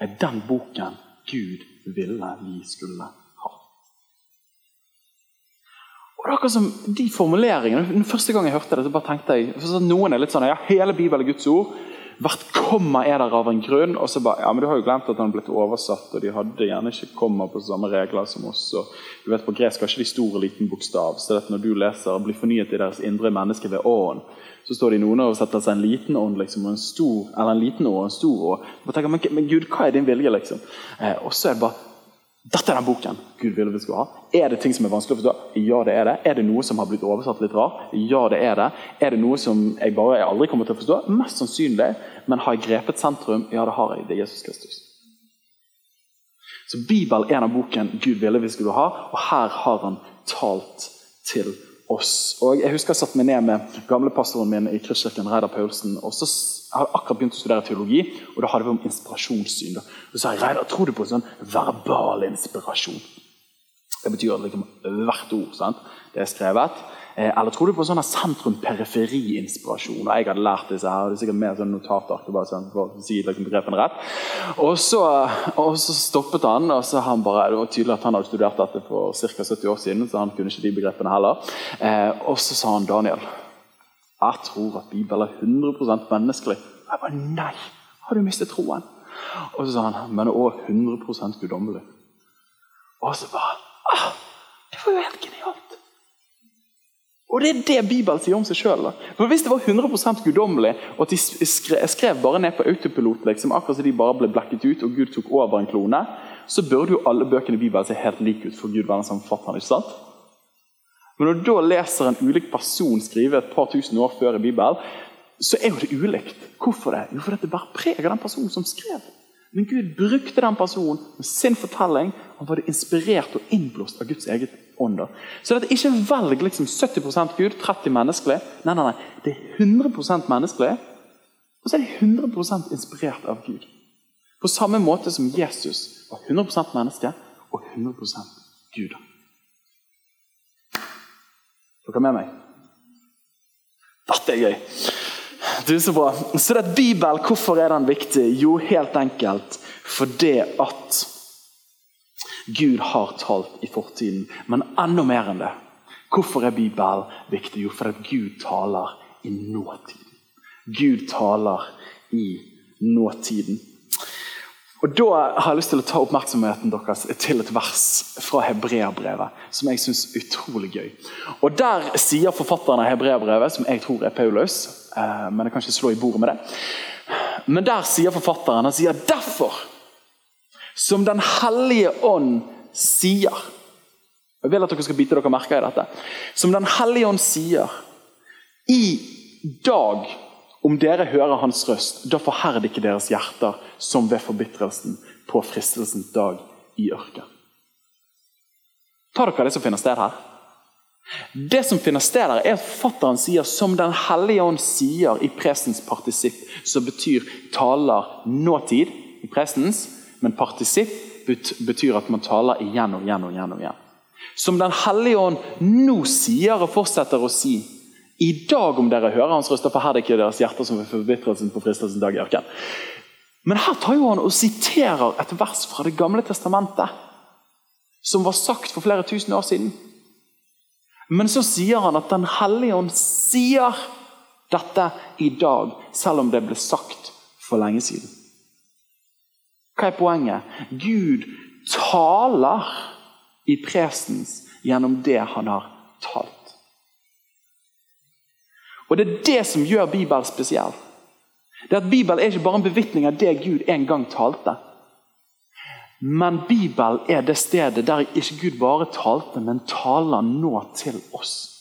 er den boken Gud ville vi skulle ha. Og det er akkurat som de formuleringene, Den første gang jeg hørte det, så bare tenkte jeg for Noen er litt sånn ja, hele Bibelen er Guds ord. Hvert komma er der av en grunn. og så bare, ja, men Du har jo glemt at den har blitt oversatt, og de hadde gjerne ikke komma på samme regler som oss. og du vet På gresk har ikke de stor og liten bokstav. så det at Når du leser 'blir fornyet i deres indre menneske ved åren', så står det i noen oversettelser en liten ånd liksom, og en stor, eller en liten ånd og en stor å. Men, men Gud, hva er din vilje? liksom? Eh, og så er det bare dette er den boken Gud ville vi skulle ha. Er det ting som er vanskelig å forstå? Ja, det er det. Er det noe som har blitt oversatt litt rart? Ja, det er det. Er det noe som jeg bare jeg aldri kommer til å forstå? Mest sannsynlig. Men har jeg grepet sentrum? Ja, det har jeg. Det er Jesus Kristus. Så Bibelen er den boken Gud ville vi skulle ha, og her har han talt til oss. Og Jeg husker jeg satt meg ned med gamlepastoren min i Kristkirken, Reidar Paulsen. og så jeg hadde akkurat begynt å studere teologi, og da hadde vi om inspirasjonssyn. Da. Så sa jeg Reidar, tror du på sånn verbal inspirasjon? Det betyr liksom hvert ord sant? det er skrevet. Eh, eller tror du på sånne sentrum-periferi-inspirasjon? Jeg hadde lært disse her, det er sikkert mer sånn notatark bare sånn, for å si liksom, begrepene rett. Og så, og så, stoppet han, og så han bare, det var tydelig at han hadde studert dette for ca. 70 år siden, så han kunne ikke de begrepene heller. Eh, og så sa han Daniel, jeg tror at Bibelen er 100 menneskelig. Jeg bare nei, har du mistet troen? Og så sa han, men òg 100% guddommelig. Og så bare ah, Det var jo helt genialt! Og Det er det Bibelen sier om seg sjøl. Hvis det var 100 guddommelig, og at de skrev bare ned på autopilot, liksom, akkurat som de bare ble blekket ut, og Gud tok over en klone, så burde jo alle bøkene i Bibelen se helt like ut for Gud være som forfatteren. ikke sant? Men når du da leser en ulik person skrive et par tusen år før i Bibelen, så er jo det ulikt. Hvorfor det? Jo, fordi det bærer preg av den personen som skrev. Men Gud brukte den personen med sin fortelling. Han var det inspirert og innblåst av Guds eget ånd. Så det er ikke velg liksom 70% Gud, 30 menneskelig. Nei, nei, nei. Det er 100 menneskelig, og så er det 100% inspirert av Gud. På samme måte som Jesus var 100% menneske og 100 Gud. Dere er med meg? Dette er gøy. Du, Så bra. Så det er Bibel, hvorfor er den viktig? Jo, helt enkelt fordi at Gud har talt i fortiden, men enda mer enn det. Hvorfor er Bibelen viktig? Jo, fordi Gud taler i nåtiden. Gud taler i nåtiden. Og Da har jeg lyst til å ta oppmerksomheten deres til et vers fra Hebreabrevet, som jeg syns er utrolig gøy. Og Der sier forfatteren av Hebreabrevet, som jeg tror er Paulus, eh, men jeg kan ikke slå i bordet med det, men der sier forfatteren han sier derfor, som Den hellige ånd sier Jeg vil at dere skal bite dere merke i dette. Som Den hellige ånd sier I dag om dere hører hans røst, da forherd ikke deres hjerter som ved forbitrelsen på fristelsens dag i ørken. Tar dere det som finner sted her? Det som finner sted her, er at fatteren sier 'som Den hellige ånd sier' i presens partisipp, som betyr taler nåtid i prestens, men partisipp betyr at man taler igjen og igjen og igjen. og igjen. Som Den hellige ånd nå sier og fortsetter å si i dag, om dere hører hans røster, for her er det ikke deres hjerter som ved forbitrelsen på fristelsens dag i ørkenen. Men her tar jo han og siterer et vers fra Det gamle testamentet, som var sagt for flere tusen år siden. Men så sier han at Den hellige ånd sier dette i dag, selv om det ble sagt for lenge siden. Hva er poenget? Gud taler i presens gjennom det han har talt. Og Det er det som gjør Bibelen spesiell. Det er at Bibelen er ikke bare en bevitning av det Gud en gang talte. Men Bibelen er det stedet der ikke Gud bare talte, men taler nå til oss.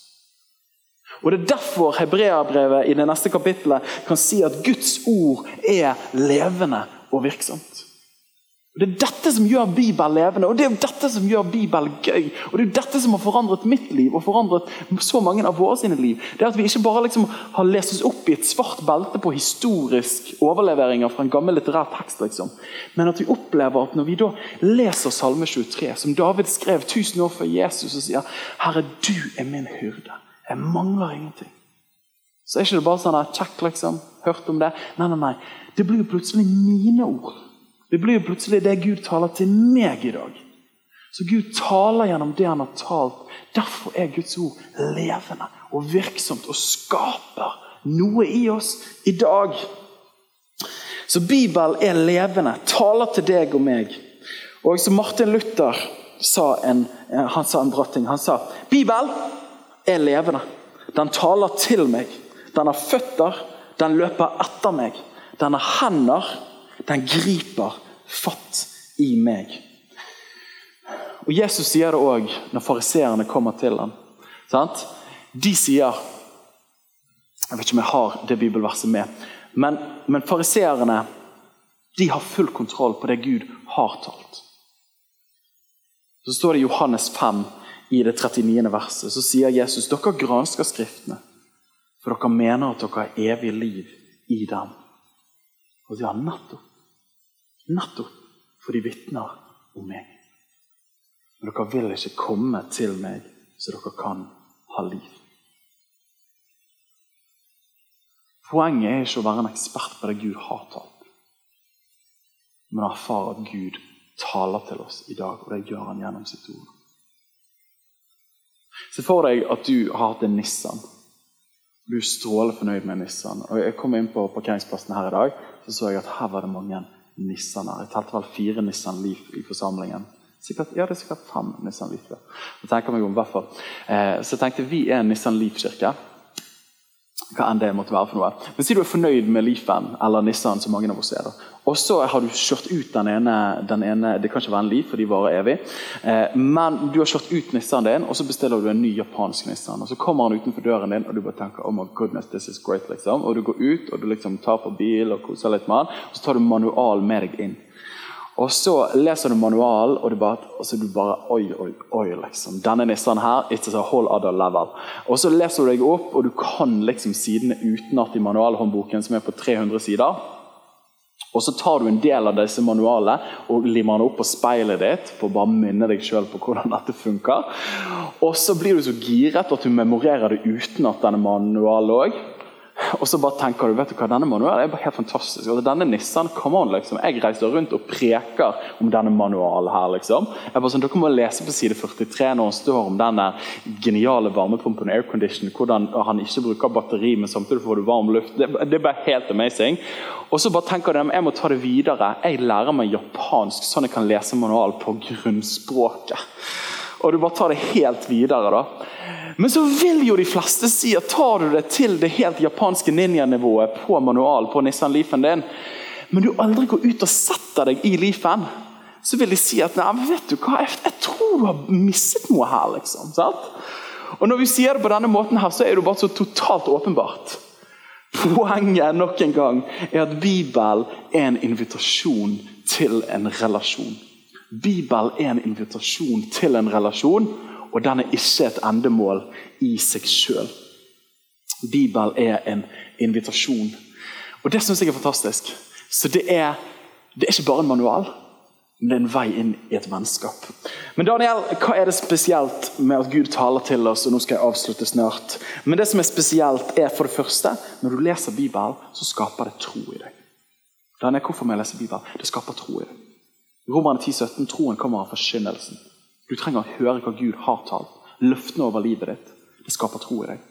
Og Det er derfor Hebreabrevet i det neste kapittelet kan si at Guds ord er levende og virksomt. Og Det er dette som gjør Bibelen levende og det er dette som gjør Bibelen gøy. Og Det er dette som har forandret mitt liv og forandret så mange av våre sine liv. Det er At vi ikke bare liksom har lest oss opp i et svart belte på historisk overleveringer fra en gammel litterær tekst, liksom. men at vi opplever at når vi da leser Salme 23, som David skrev 1000 år før Jesus, og sier 'Herre, du er min hyrde'. Jeg mangler ingenting. Så er ikke det bare sånn Check, liksom. Hørt om det. Nei, nei, nei. Det blir jo plutselig mine ord. Det blir jo plutselig det Gud taler til meg i dag. Så Gud taler gjennom det han har talt. Derfor er Guds ord levende og virksomt og skaper noe i oss i dag. Så Bibelen er levende, taler til deg og meg. Og som Martin Luther sa en, han sa en bra ting. Han sa Bibelen er levende. Den taler til meg. Den har føtter, den løper etter meg. Den har hender, den griper fatt i meg. Og Jesus sier det òg når fariseerne kommer til ham. Sant? De sier Jeg vet ikke om jeg har det bibelverset med, men, men fariseerne har full kontroll på det Gud har talt. Så står det i Johannes 5, i det 39. verset, så sier Jesus dere gransker Skriftene, for dere mener at dere har evig liv i dem. Og de har nettopp. Nettopp for de vitner om meg. Men dere vil ikke komme til meg så dere kan ha liv. Poenget er ikke å være en ekspert på det Gud har talt, men å erfare at Gud taler til oss i dag, og det gjør han gjennom sitt ord. Se for deg at du har hatt en Nissan. Du er strålende fornøyd med Nissan. Og jeg kom inn på parkeringsplassen her i dag, så så jeg at her var det mange Nissaner. Jeg talte vel fire Nissan Leaf i forsamlingen. Sikkert, ja, det er sikkert fem Nissan Leaf. Da. Jeg tenker meg om hvorfor. Eh, så jeg tenkte vi er en Nissan Leaf-kirke. Hva enn det måtte være for noe. Men Si du er fornøyd med Leafen eller Nissan, som mange av oss er. da. Og så har du kjørt ut den ene, den ene Det kan ikke være en Leaf, for de varer evig. Eh, men du har kjørt ut Nissan din, og så bestiller du en ny japansk Nissan. Og Så kommer han utenfor døren din, og du bare tenker oh my goodness, this is great. liksom. Og Du går ut og du liksom tar på bil og koser litt med han, og så tar du manual med deg inn. Og Så leser du manualen, og du bare, og så du bare Oi, oi, oi. liksom. Denne nissen her, it's a whole other level. Og Så leser du deg opp, og du kan liksom sidene utenat i manualhåndboken, som er på 300 sider. Og Så tar du en del av disse manualene og limer den opp på speilet ditt for å bare minne deg selv på hvordan dette funker. Og så blir du så giret at du memorerer det utenat denne manualen òg. Og så bare tenker du vet du hva, denne manualen er bare helt fantastisk. Altså, denne Nissan, come on, liksom. Jeg reiser rundt og preker om denne manualen her. liksom. Jeg bare sånn, Dere må lese på side 43 når han står om den geniale varmepumpen aircondition, hvordan han ikke bruker batteri, men samtidig får du varm luft. Det, det er bare helt amazing. Og så bare tenker du jeg må ta det videre. Jeg lærer meg japansk sånn jeg kan lese manual på grunnspråket. Og du bare tar det helt videre. da. Men så vil jo de fleste si at tar du det til det helt japanske ninjanivået på manual på Nissan Leafen din, men du aldri går ut og setter deg i Leafen, så vil de si at nei, vet du hva, jeg, tror du har misset noe her. liksom, sant? Og Når vi sier det på denne måten, her, så er det bare så totalt åpenbart. Poenget nok en gang er at Bibelen er en invitasjon til en relasjon. Bibelen er en invitasjon til en relasjon, og den er ikke et endemål i seg sjøl. Bibelen er en invitasjon. Og Det syns jeg er fantastisk. Så det er, det er ikke bare en manual, men det er en vei inn i et vennskap. Men Daniel, hva er det spesielt med at Gud taler til oss? og nå skal jeg avslutte snart. Men det som er spesielt er for det første, Når du leser Bibelen, så skaper det tro i deg. Daniel, hvorfor må jeg lese Bibelen? Det skaper tro i deg. Romerne 10, 17, Troen kommer av forkynnelsen. Du trenger å høre hva Gud har talt. Løftene over livet ditt. Det skaper tro i deg.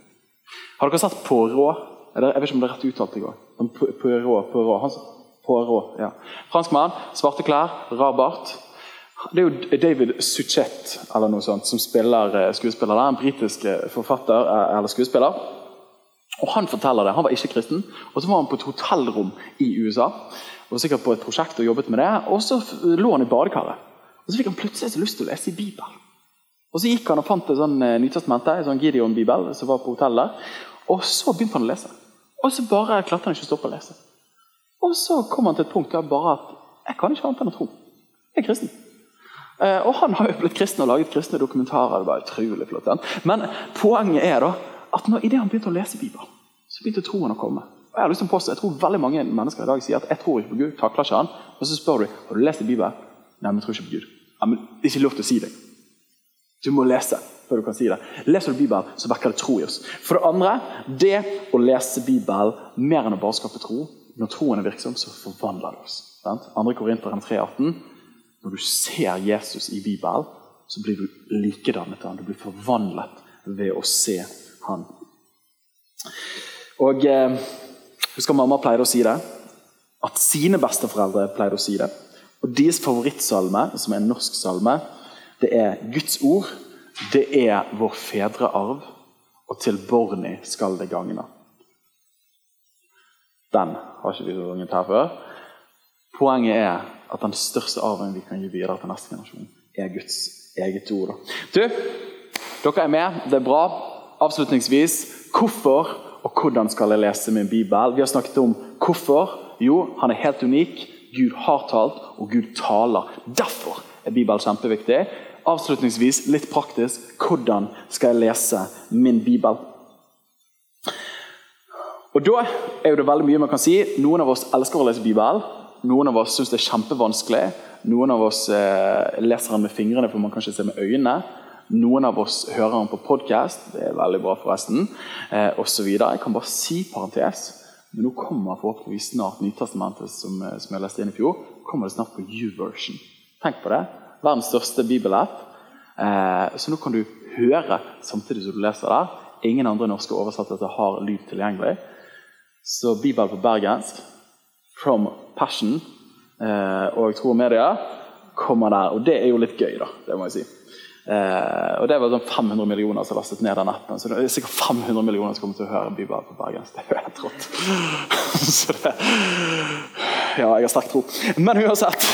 Har dere sett Poirot? Jeg vet ikke om det er rett uttalt i går. Poirot, Poirot. Poirot ja. Fransk mann, svarte klær, rabart. Det er jo David Suchet eller noe sånt, som spiller eh, skuespiller. Det er en britisk eh, forfatter eh, eller skuespiller. Og Han forteller det, han var ikke kristen, og så var han på et hotellrom i USA. Og sikkert på et prosjekt og jobbet med det, og så lå han i badekaret. Og Så fikk han plutselig så lyst til å lese i Bibelen. Og Så gikk han og fant et sånn nytestamente, en sånn Gideon-bibel som var på hotellet. Og så begynte han å lese. Og så bare klarte han ikke å stoppe å lese. Og så kom han til et punkt der bare at jeg kan ikke annet enn å tro. Jeg er kristen. Eh, og han har jo blitt kristen og laget kristne dokumentarer. det var utrolig flott. Men poenget er da at når, idet han begynte å lese Bibelen, så begynte troen å komme. Jeg har lyst til å påstå, jeg tror veldig mange mennesker i dag sier at jeg tror ikke på Gud. takler ikke han. Og så spør du har du lest i Bibelen. Nei, men jeg tror ikke på Gud. Ja, men Det er ikke lov til å si det. Du må lese før du kan si det. Leser du Bibelen, så vekker det tro i oss. For det andre, det å lese Bibelen mer enn å bare skape tro. Når troen er virksom, så forvandler det oss. Sant? 2. Korinteren 3,18 når du ser Jesus i Bibelen, så blir du likedannet til han. Du blir forvandlet ved å se han. Og eh, Husker mamma pleide å si det. At sine besteforeldre pleide å si det. Og Deres favorittsalme, som er en norsk salme, det er Guds ord. Det er vår fedrearv, og til Borny skal det gagne. Den har ikke vi sunget her før. Poenget er at den største arven vi kan gi videre til neste generasjon, er Guds eget ord. Du, dere er med. Det er bra. Avslutningsvis hvorfor og hvordan skal jeg lese min bibel? Vi har snakket om hvorfor. Jo, han er helt unik. Gud har talt, og Gud taler. Derfor er Bibelen kjempeviktig. Avslutningsvis, litt praktisk, hvordan skal jeg lese min bibel? Og Da er det veldig mye man kan si. Noen av oss elsker å lese Bibelen. Noen av oss syns det er kjempevanskelig. Noen av oss eh, leser den med fingrene, for man kan ikke se med øynene. Noen av oss hører den på podkast, det er veldig bra forresten, eh, osv. Jeg kan bare si parentes, men nå kommer forhåpentligvis snart Nytestamentet, som, eh, som jeg leste inn i fjor, kommer det snart på U-version. Tenk på det. Verdens største bibelapp. Eh, så nå kan du høre samtidig som du leser der. Ingen andre norske oversettelser har lyd tilgjengelig. Så Bibel på bergensk, From Passion eh, og Tro og Media kommer der. Og det er jo litt gøy, da. Det må jeg si. Eh, og Det var sånn 500 millioner som lastet ned den appen. Så det er sikkert 500 millioner som kommer til å høre Bibelen på bergensk. Det er jo helt rått. ja, jeg har sterk tro. Men uansett.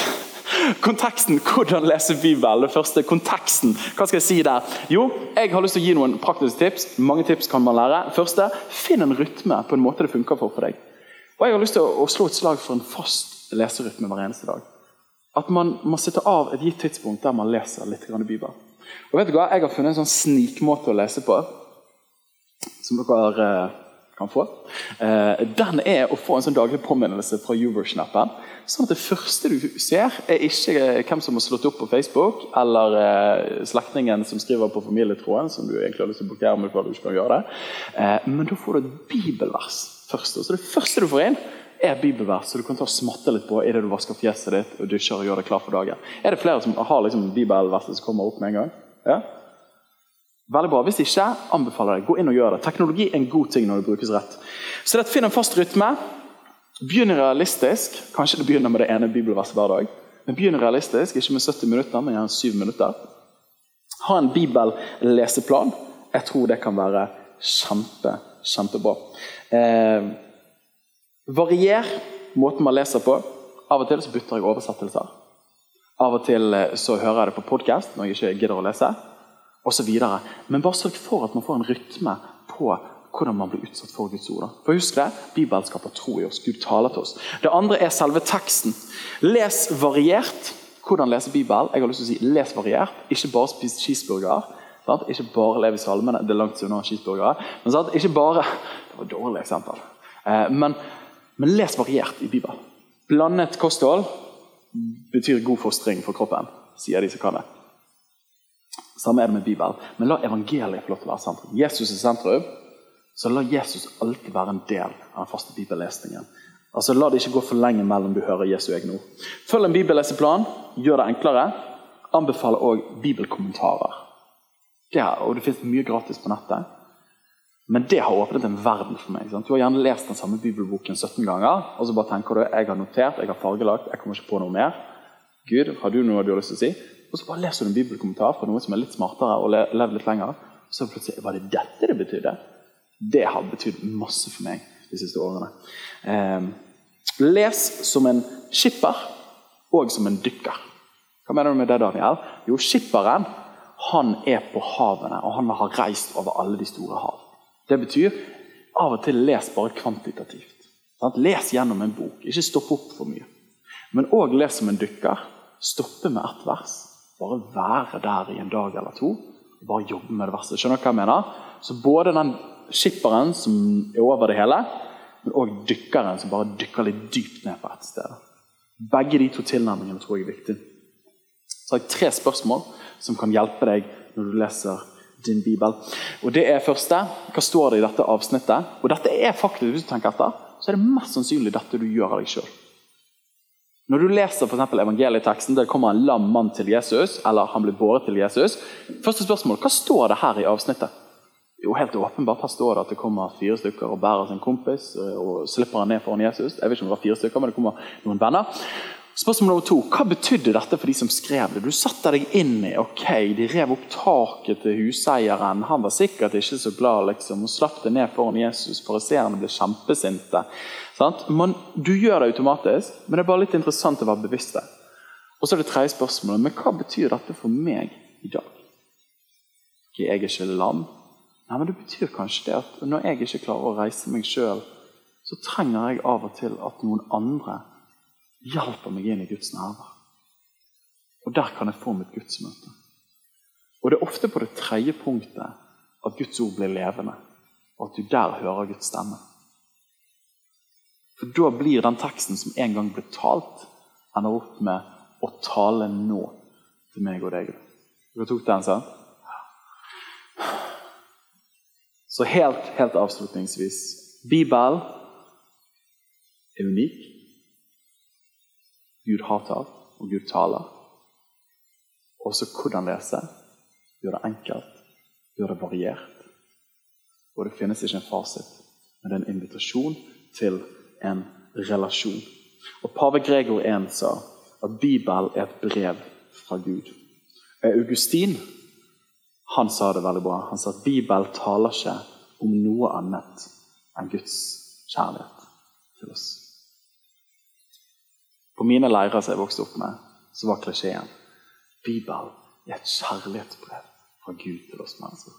Konteksten, hvordan lese Bibelen. Det første, konteksten. Hva skal jeg si der? Jo, jeg har lyst til å gi noen praktiske tips. Mange tips kan man lære. Første, Finn en rytme på en måte det funker for for deg. Og Jeg har lyst til å, slå et slag for en fast leserytme hver eneste dag. At man må sitte av et gitt tidspunkt der man leser litt Bibelen. Og vet du hva? Jeg har funnet en sånn snikmåte å lese på, som dere eh, kan få. Eh, den er å få en sånn daglig påminnelse fra Uversion-appen. Sånn at det første du ser, er ikke eh, hvem som har slått opp på Facebook, eller slektningen som skriver på familietråden, som du egentlig har lyst til å blokkere med for at du ikke kan gjøre det. Men da får du et bibelvers først. Så det første du får inn, er bibelvers, så du kan ta og smatte litt på idet du vasker fjeset ditt og dusjer og gjør deg klar for dagen. Er det flere som har liksom bibelverset som kommer opp med en gang? Ja? Veldig bra. Hvis ikke, anbefaler jeg. Gå inn og gjør det. Teknologi er en god ting når det brukes rett. Så det Finn en fast rytme. Begynn realistisk. Kanskje det begynner med det ene bibelverset hver dag. Men begynn realistisk, ikke med 70 minutter, men gjerne 7 minutter. Ha en bibelleseplan. Jeg tror det kan være kjempe, kjempebra. Eh, varier måten man leser på. Av og til så bytter jeg oversettelser. Av og til eh, så hører jeg det på podkast når jeg ikke gidder å lese. Og så videre. Men bare sørg for at man får en rytme på hvordan man blir utsatt for Guds ord. For husk det, Bibelen skaper tro i oss. Gud taler til oss. Det andre er selve teksten. Les variert. Hvordan lese Bibelen? Jeg har lyst til å si Les variert. Ikke bare spis cheeseburger. Sant? Ikke bare leve i salmene. Det er langt unna cheeseburgere. Men sant? ikke bare Det var et dårlig eksempel. Eh, men, men, les variert i Bibelen. Blandet kosthold betyr god fostring for kroppen, sier de som kan det. Samme er det med Bibelen. Men la evangeliet få lov til å være sentrum. Jesus er sentrum, så la Jesus alltid være en del av den faste bibellesningen. Altså, La det ikke gå for lenge mellom du hører Jesu egne ord. Følg en bibelleseplan, gjør det enklere. Anbefaler òg bibelkommentarer. Det, og det finnes mye gratis på nettet. Men det har åpnet en verden for meg. Sant? Du har gjerne lest den samme bibelboken 17 ganger, og så bare tenker du jeg har notert, jeg har fargelagt, jeg kommer ikke på noe mer. Gud, har du noe du har lyst til å si? Og så bare leser du en bibelkommentar fra noen som er litt smartere og levd litt lenger. Så plutselig var det dette det betydde. Det har betydd masse for meg de siste årene. Eh, les som en skipper og som en dykker. Hva mener du med det, Daniel? Jo, skipperen han er på havene, og han har reist over alle de store hav. Det betyr av og til les bare kvantitativt. Sant? Les gjennom en bok, ikke stopp opp for mye. Men òg les som en dykker. Stoppe med ett vers. Bare være der i en dag eller to. Bare jobbe med det verset. Skjønner du hva jeg mener? Så både den skipperen som er over det hele, men òg dykkeren som bare dykker litt dypt ned på ett sted. Begge de to tilnærmingene tror jeg er viktig. Så har jeg tre spørsmål som kan hjelpe deg når du leser din bibel. Og det er første. Hva står det i dette avsnittet? Og dette er faktisk, hvis du tenker etter, så er det mest sannsynlig dette du gjør av deg sjøl. Når du leser for evangelieteksten der det kommer en lam mann til Jesus, eller han blir båret til Jesus, første spørsmål, hva står det her i avsnittet? Jo, helt åpenbart, Her står det at det kommer fire stykker og bærer sin kompis eh, og slipper han ned foran Jesus. Jeg vet ikke om det var fire stykker, men det kommer noen venner. Spørsmål nummer to, Hva betydde dette for de som skrev det? Du satte deg inn i ok, De rev opp taket til huseieren. Han var sikkert ikke så glad liksom, og slapp det ned foran Jesus. Fariseerne ble kjempesinte. Man, du gjør det automatisk, men det er bare litt interessant å være bevisst det. Og så er det tredje spørsmålet. Men hva betyr dette for meg i dag? Jeg er ikke lam. Nei, men Det betyr kanskje det at når jeg ikke klarer å reise meg sjøl, så trenger jeg av og til at noen andre hjelper meg inn i Guds nærvær. Og der kan jeg få mitt gudsmøte. Og det er ofte på det tredje punktet at Guds ord blir levende, og at du der hører Guds stemme. For da blir den teksten som en gang ble talt, ender opp med å tale nå til meg og deg. Dere tok den, sant? Så helt, helt avslutningsvis Bibelen er unik. Gud talt, og Gud taler. Også hvordan lese. Gjør det enkelt, gjør det variert. Og det finnes ikke en fasit, men det er en invitasjon til en relasjon. Og Pave Gregor 1 sa at Bibelen er et brev fra Gud. Augustin han sa det veldig bra. Han sa at Bibelen taler ikke om noe annet enn Guds kjærlighet til oss. På mine leirer som jeg vokste opp med, så var klisjeen Bibelen er et kjærlighetsbrev fra Gud til oss mennesker.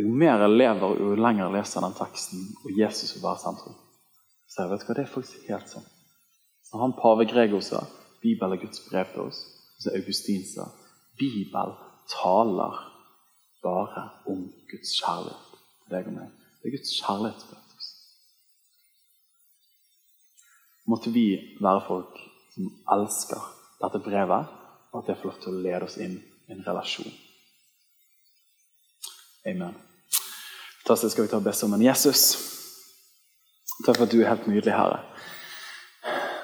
Jo mer jeg lever, jo lenger jeg leser den teksten, og Jesus vil være sentrum. Så jeg vet hva, det er faktisk helt sånn. Så han pave Gregor sa Bibelen er Guds brev til oss. Og så Augustin sa Bibelen taler bare om Guds kjærlighet til deg og meg. Det er Guds kjærlighetsbrev måtte vi være folk som elsker dette brevet, og at det får lov til å lede oss inn i en relasjon. Amen. Fantastisk. Skal vi ta be sammen? Jesus, takk for at du er helt nydelig, Herre.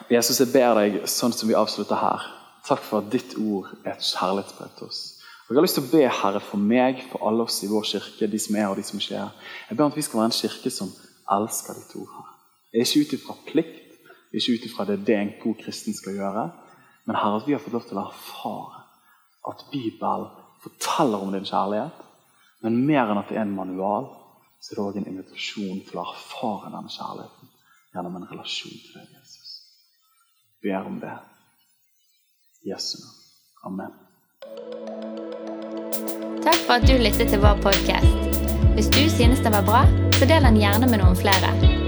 Jesus, jeg ber deg sånn som vi avslutter her. Takk for at ditt ord er et kjærlighetsbrev til oss. Og Jeg har lyst til å be Herre for meg, for alle oss i vår kirke, de som er og de som ikke er. Jeg ber om at vi skal være en kirke som elsker ditt ord. her. Jeg er ikke ut ifra plikt, ikke ut ifra det det en god kristen skal gjøre, men her at vi har fått lov til å erfare at Bibelen forteller om din kjærlighet. Men mer enn at det er en manual, så er det òg en invitasjon til å erfare denne kjærligheten gjennom en relasjon til deg, Jesus. Vi ber om det. Jesu navn. Amen. Takk for at du lyttet til vår podkast. Hvis du synes den var bra, så del den gjerne med noen flere.